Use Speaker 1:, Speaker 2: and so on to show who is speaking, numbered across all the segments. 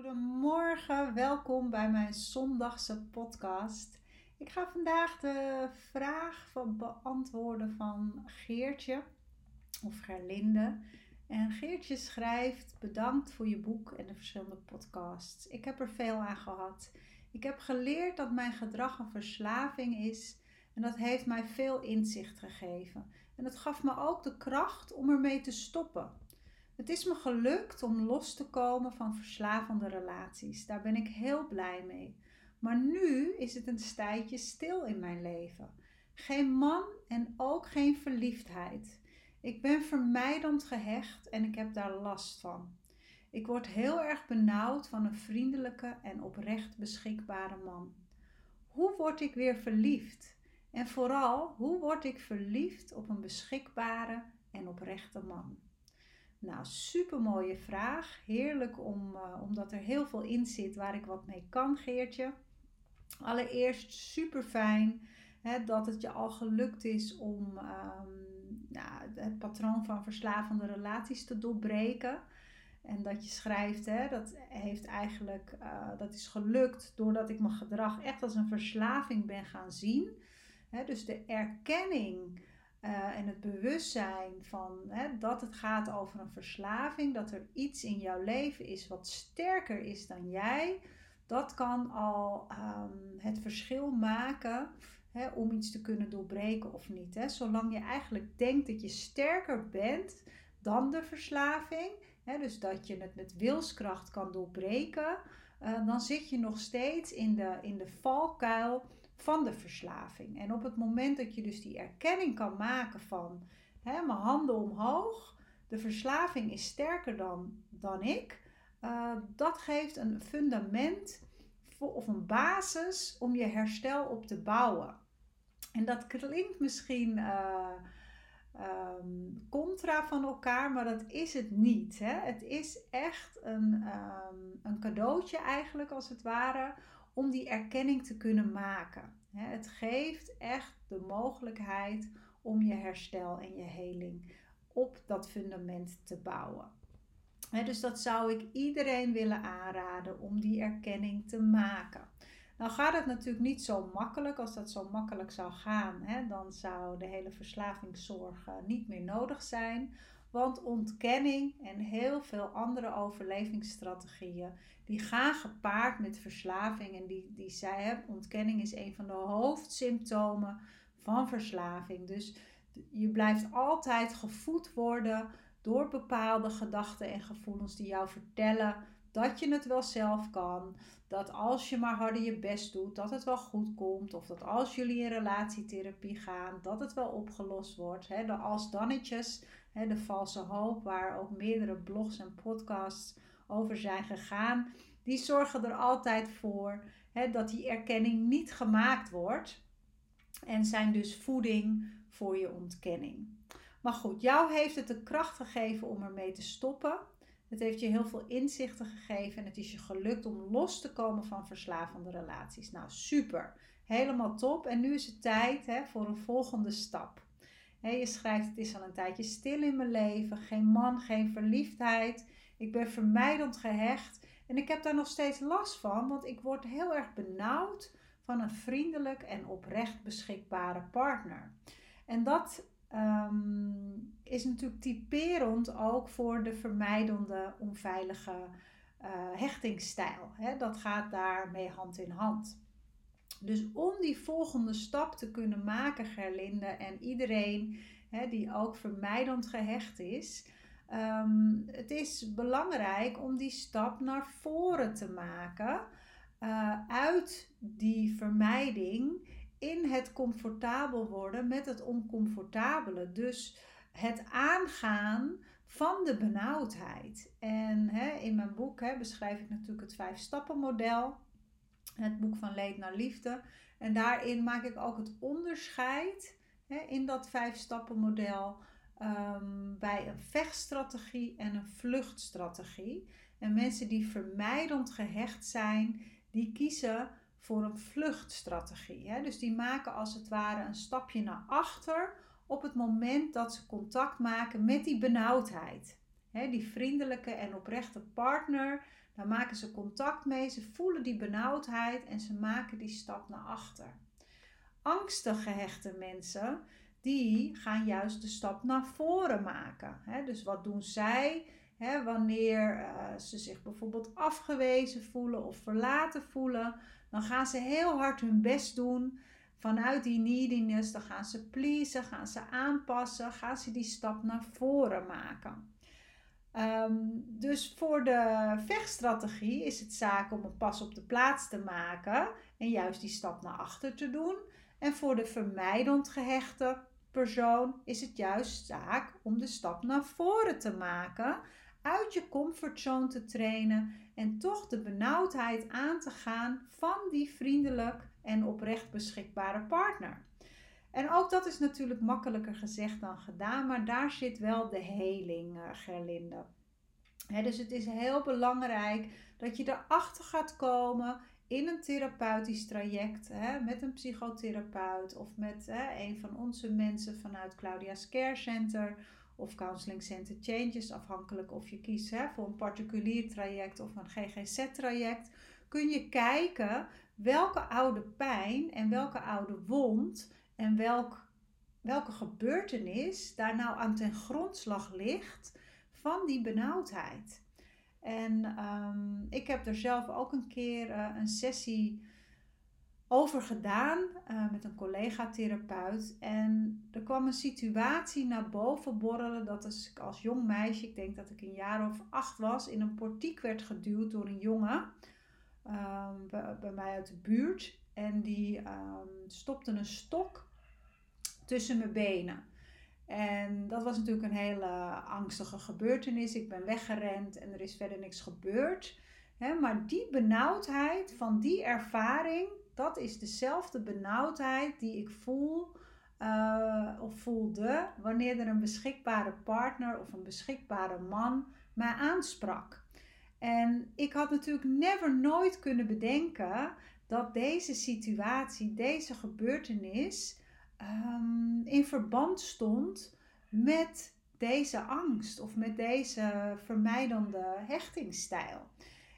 Speaker 1: Goedemorgen, welkom bij mijn zondagse podcast. Ik ga vandaag de vraag beantwoorden van Geertje of Gerlinde. En Geertje schrijft: Bedankt voor je boek en de verschillende podcasts. Ik heb er veel aan gehad. Ik heb geleerd dat mijn gedrag een verslaving is en dat heeft mij veel inzicht gegeven. En het gaf me ook de kracht om ermee te stoppen. Het is me gelukt om los te komen van verslavende relaties. Daar ben ik heel blij mee. Maar nu is het een tijdje stil in mijn leven. Geen man en ook geen verliefdheid. Ik ben vermijdend gehecht en ik heb daar last van. Ik word heel erg benauwd van een vriendelijke en oprecht beschikbare man. Hoe word ik weer verliefd? En vooral, hoe word ik verliefd op een beschikbare en oprechte man? Nou, super mooie vraag. Heerlijk om, uh, omdat er heel veel in zit waar ik wat mee kan, Geertje. Allereerst super fijn dat het je al gelukt is om um, nou, het patroon van verslavende relaties te doorbreken. En dat je schrijft, hè, dat heeft eigenlijk, uh, dat is gelukt doordat ik mijn gedrag echt als een verslaving ben gaan zien. Hè, dus de erkenning uh, en het bewustzijn van hè, dat het gaat over een verslaving, dat er iets in jouw leven is wat sterker is dan jij, dat kan al um, het verschil maken hè, om iets te kunnen doorbreken of niet. Hè. Zolang je eigenlijk denkt dat je sterker bent dan de verslaving, dus dat je het met wilskracht kan doorbreken, uh, dan zit je nog steeds in de, in de valkuil van de verslaving. En op het moment dat je dus die erkenning kan maken van hè, mijn handen omhoog, de verslaving is sterker dan, dan ik, uh, dat geeft een fundament of een basis om je herstel op te bouwen. En dat klinkt misschien uh, um, contra van elkaar, maar dat is het niet. Hè? Het is echt een, um, een cadeautje eigenlijk als het ware om die erkenning te kunnen maken. Het geeft echt de mogelijkheid om je herstel en je heling op dat fundament te bouwen. Dus dat zou ik iedereen willen aanraden om die erkenning te maken. Nou gaat het natuurlijk niet zo makkelijk. Als dat zo makkelijk zou gaan, dan zou de hele verslavingszorg niet meer nodig zijn. Want ontkenning en heel veel andere overlevingsstrategieën, die gaan gepaard met verslaving. En die, die zei, hè, ontkenning is een van de hoofdsymptomen van verslaving. Dus je blijft altijd gevoed worden door bepaalde gedachten en gevoelens die jou vertellen dat je het wel zelf kan. Dat als je maar harder je best doet, dat het wel goed komt. Of dat als jullie in relatietherapie gaan, dat het wel opgelost wordt. de als-dannetjes, de valse hoop, waar ook meerdere blogs en podcasts over zijn gegaan. Die zorgen er altijd voor dat die erkenning niet gemaakt wordt. En zijn dus voeding voor je ontkenning. Maar goed, jou heeft het de kracht gegeven om ermee te stoppen. Het heeft je heel veel inzichten gegeven en het is je gelukt om los te komen van verslavende relaties. Nou, super. Helemaal top. En nu is het tijd hè, voor een volgende stap. Je schrijft: Het is al een tijdje stil in mijn leven. Geen man, geen verliefdheid. Ik ben vermijdend gehecht. En ik heb daar nog steeds last van, want ik word heel erg benauwd van een vriendelijk en oprecht beschikbare partner. En dat um, is natuurlijk typerend ook voor de vermijdende, onveilige uh, hechtingsstijl. Dat gaat daarmee hand in hand. Dus om die volgende stap te kunnen maken, Gerlinde, en iedereen hè, die ook vermijdend gehecht is, um, het is belangrijk om die stap naar voren te maken. Uh, uit die vermijding in het comfortabel worden met het oncomfortabele. Dus het aangaan van de benauwdheid. En hè, in mijn boek hè, beschrijf ik natuurlijk het vijf stappen model. Het boek van Leed naar Liefde. En daarin maak ik ook het onderscheid hè, in dat vijf stappen model um, bij een vechtstrategie en een vluchtstrategie. En mensen die vermijdend gehecht zijn, die kiezen voor een vluchtstrategie. Hè? Dus die maken als het ware een stapje naar achter op het moment dat ze contact maken met die benauwdheid. Hè? Die vriendelijke en oprechte partner, daar maken ze contact mee, ze voelen die benauwdheid en ze maken die stap naar achter. Angstig gehechte mensen, die gaan juist de stap naar voren maken. Dus wat doen zij? Wanneer uh, ze zich bijvoorbeeld afgewezen voelen of verlaten voelen, dan gaan ze heel hard hun best doen. Vanuit die neediness, dan gaan ze pleasen, gaan ze aanpassen, gaan ze die stap naar voren maken. Um, dus voor de vechtstrategie is het zaak om een pas op de plaats te maken en juist die stap naar achter te doen. En voor de vermijdend gehechte persoon is het juist zaak om de stap naar voren te maken, uit je comfortzone te trainen en toch de benauwdheid aan te gaan van die vriendelijk en oprecht beschikbare partner. En ook dat is natuurlijk makkelijker gezegd dan gedaan, maar daar zit wel de heling, uh, Gerlinde. dus het is heel belangrijk dat je erachter gaat komen in een therapeutisch traject met een psychotherapeut of met een van onze mensen vanuit Claudia's Care Center of Counseling Center Changes, afhankelijk of je kiest voor een particulier traject of een GGZ-traject, kun je kijken welke oude pijn en welke oude wond en welk, welke gebeurtenis daar nou aan ten grondslag ligt van die benauwdheid. En um, ik heb er zelf ook een keer uh, een sessie over gedaan uh, met een collega-therapeut. En er kwam een situatie naar boven borrelen dat als ik als jong meisje, ik denk dat ik een jaar of acht was, in een portiek werd geduwd door een jongen um, bij, mij uit de buurt. En die um, stopte een stok tussen mijn benen. En dat was natuurlijk een hele angstige gebeurtenis. Ik ben weggerend en er is verder niks gebeurd. maar die benauwdheid van die ervaring, dat is dezelfde benauwdheid die ik voel uh, of voelde wanneer er een beschikbare partner of een beschikbare man mij aansprak. En ik had natuurlijk never nooit kunnen bedenken dat deze situatie, deze gebeurtenis, um, in verband stond met deze angst of met deze vermijdende hechtingsstijl.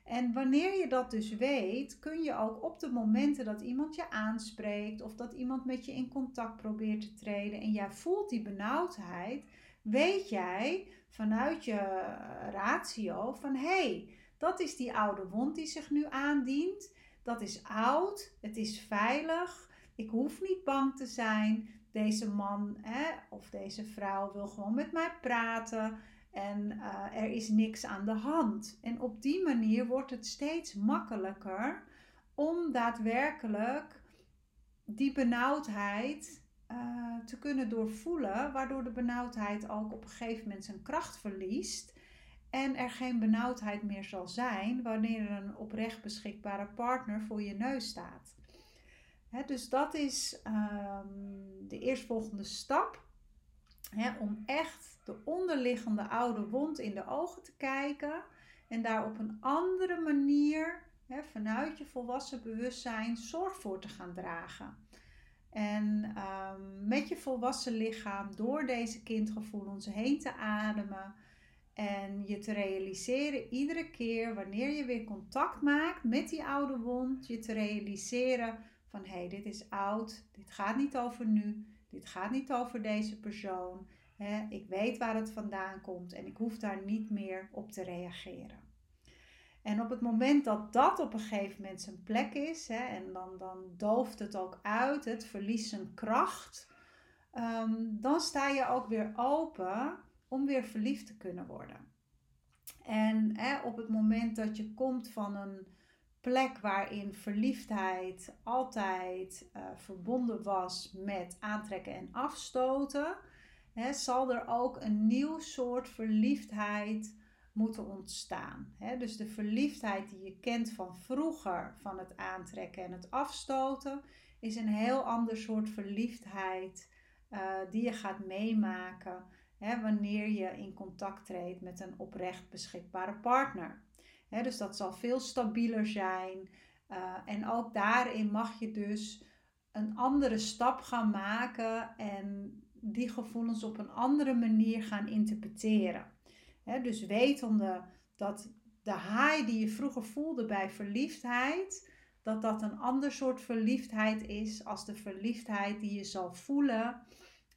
Speaker 1: En wanneer je dat dus weet, kun je ook op de momenten dat iemand je aanspreekt of dat iemand met je in contact probeert te treden en jij voelt die benauwdheid, weet jij vanuit je ratio van hé, hey, dat is die oude wond die zich nu aandient. Dat is oud, het is veilig, ik hoef niet bang te zijn. Deze man hè, of deze vrouw wil gewoon met mij praten. En uh, er is niks aan de hand. En op die manier wordt het steeds makkelijker om daadwerkelijk die benauwdheid uh, te kunnen doorvoelen. Waardoor de benauwdheid ook op een gegeven moment zijn kracht verliest. En er geen benauwdheid meer zal zijn wanneer er een oprecht beschikbare partner voor je neus staat dus dat is um, de eerstvolgende stap. om echt de onderliggende oude wond in de ogen te kijken. En daar op een andere manier, vanuit je volwassen bewustzijn, zorg voor te gaan dragen. En um, met je volwassen lichaam door deze kindgevoelens heen te ademen. En je te realiseren iedere keer wanneer je weer contact maakt met die oude wond, je te realiseren van hé, hey, dit is oud, dit gaat niet over nu, dit gaat niet over deze persoon. Hè, ik weet waar het vandaan komt en ik hoef daar niet meer op te reageren. En op het moment dat dat op een gegeven moment zijn plek is, hè, en dan, dan dooft het ook uit, het verliest zijn kracht, um, dan sta je ook weer open om weer verliefd te kunnen worden. En hè, op het moment dat je komt van een plek waarin verliefdheid altijd uh, verbonden was met aantrekken en afstoten, hè, zal er ook een nieuw soort verliefdheid moeten ontstaan. Dus de verliefdheid die je kent van vroeger, van het aantrekken en het afstoten, is een heel ander soort verliefdheid uh, die je gaat meemaken wanneer je in contact treedt met een oprecht beschikbare partner. Dus dat zal veel stabieler zijn. Uh, en ook daarin mag je dus een andere stap gaan maken en die gevoelens op een andere manier gaan interpreteren. dus wetende dat de high die je vroeger voelde bij verliefdheid, dat dat een ander soort verliefdheid is als de verliefdheid die je zal voelen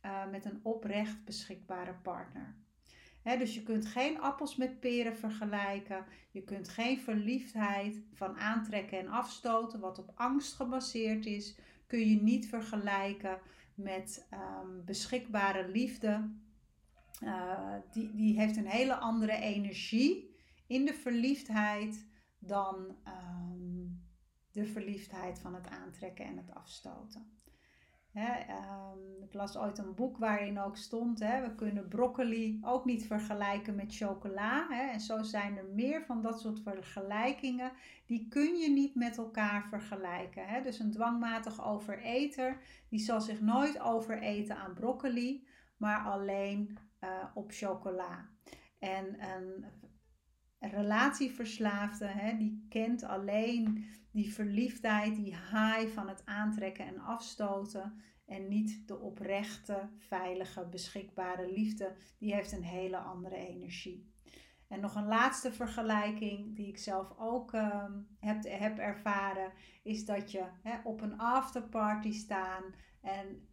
Speaker 1: uh, met een oprecht beschikbare partner. Dus je kunt geen appels met peren vergelijken. Je kunt geen verliefdheid van aantrekken en afstoten, wat op angst gebaseerd is, kun je niet vergelijken met um, beschikbare liefde. Uh, die, die heeft een hele andere energie in de verliefdheid dan um, de verliefdheid van het aantrekken en het afstoten. Ehm, ik las ooit een boek waarin ook stond: we kunnen broccoli ook niet vergelijken met chocola. en zo zijn er meer van dat soort vergelijkingen. Die kun je niet met elkaar vergelijken. Dus een dwangmatig overeter die zal zich nooit overeten aan broccoli, maar alleen uh, op chocola. En een relatieverslaafde, hè, die kent alleen die verliefdheid, die high van het aantrekken en afstoten. En niet de oprechte, veilige, beschikbare liefde. Die heeft een hele andere energie. En nog een laatste vergelijking die ik zelf ook uh, heb, heb ervaren, is dat je op een afterparty staan en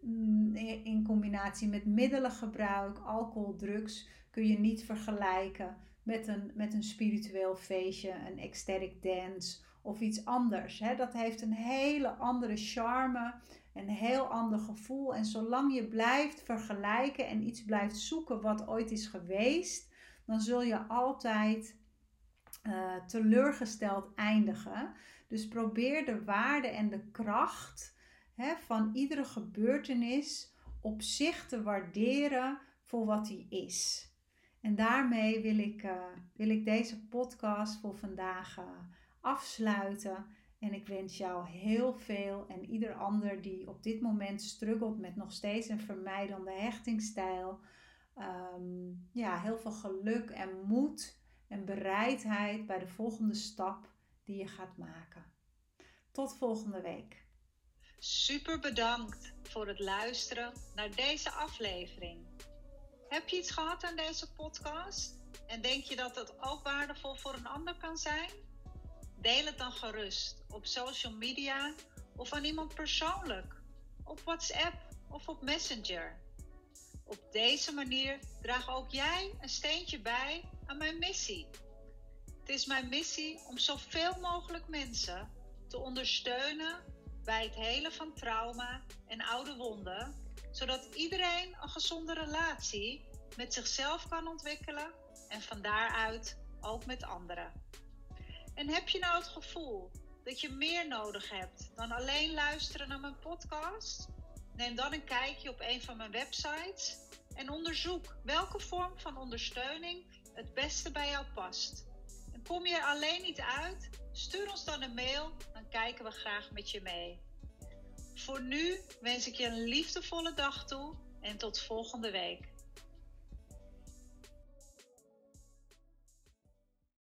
Speaker 1: mm, in combinatie met middelengebruik, alcohol, drugs, kun je niet vergelijken met een, met een spiritueel feestje, een ecstatic dance of iets anders. Hè. Dat heeft een hele andere charme, een heel ander gevoel. En zolang je blijft vergelijken en iets blijft zoeken wat ooit is geweest, dan zul je altijd uh, teleurgesteld eindigen. Dus probeer de waarde en de kracht hè, van iedere gebeurtenis op zich te waarderen voor wat die is. En daarmee wil ik, uh, wil ik deze podcast voor vandaag uh, afsluiten. En ik wens jou heel veel en ieder ander die op dit moment struggelt met nog steeds een vermijdende hechtingsstijl. Um, ja, heel veel geluk en moed en bereidheid bij de volgende stap die je gaat maken. Tot volgende week.
Speaker 2: Super bedankt voor het luisteren naar deze aflevering. Heb je iets gehad aan deze podcast? En denk je dat het ook waardevol voor een ander kan zijn? Deel het dan gerust op social media of aan iemand persoonlijk, op WhatsApp of op Messenger. Op deze manier draag ook jij een steentje bij aan mijn missie. Het is mijn missie om zoveel mogelijk mensen te ondersteunen bij het helen van trauma en oude wonden, zodat iedereen een gezonde relatie met zichzelf kan ontwikkelen en van daaruit ook met anderen. En heb je nou het gevoel dat je meer nodig hebt dan alleen luisteren naar mijn podcast? Neem dan een kijkje op een van mijn websites en onderzoek welke vorm van ondersteuning het beste bij jou past. En kom je er alleen niet uit? Stuur ons dan een mail, dan kijken we graag met je mee. Voor nu wens ik je een liefdevolle dag toe en tot volgende week.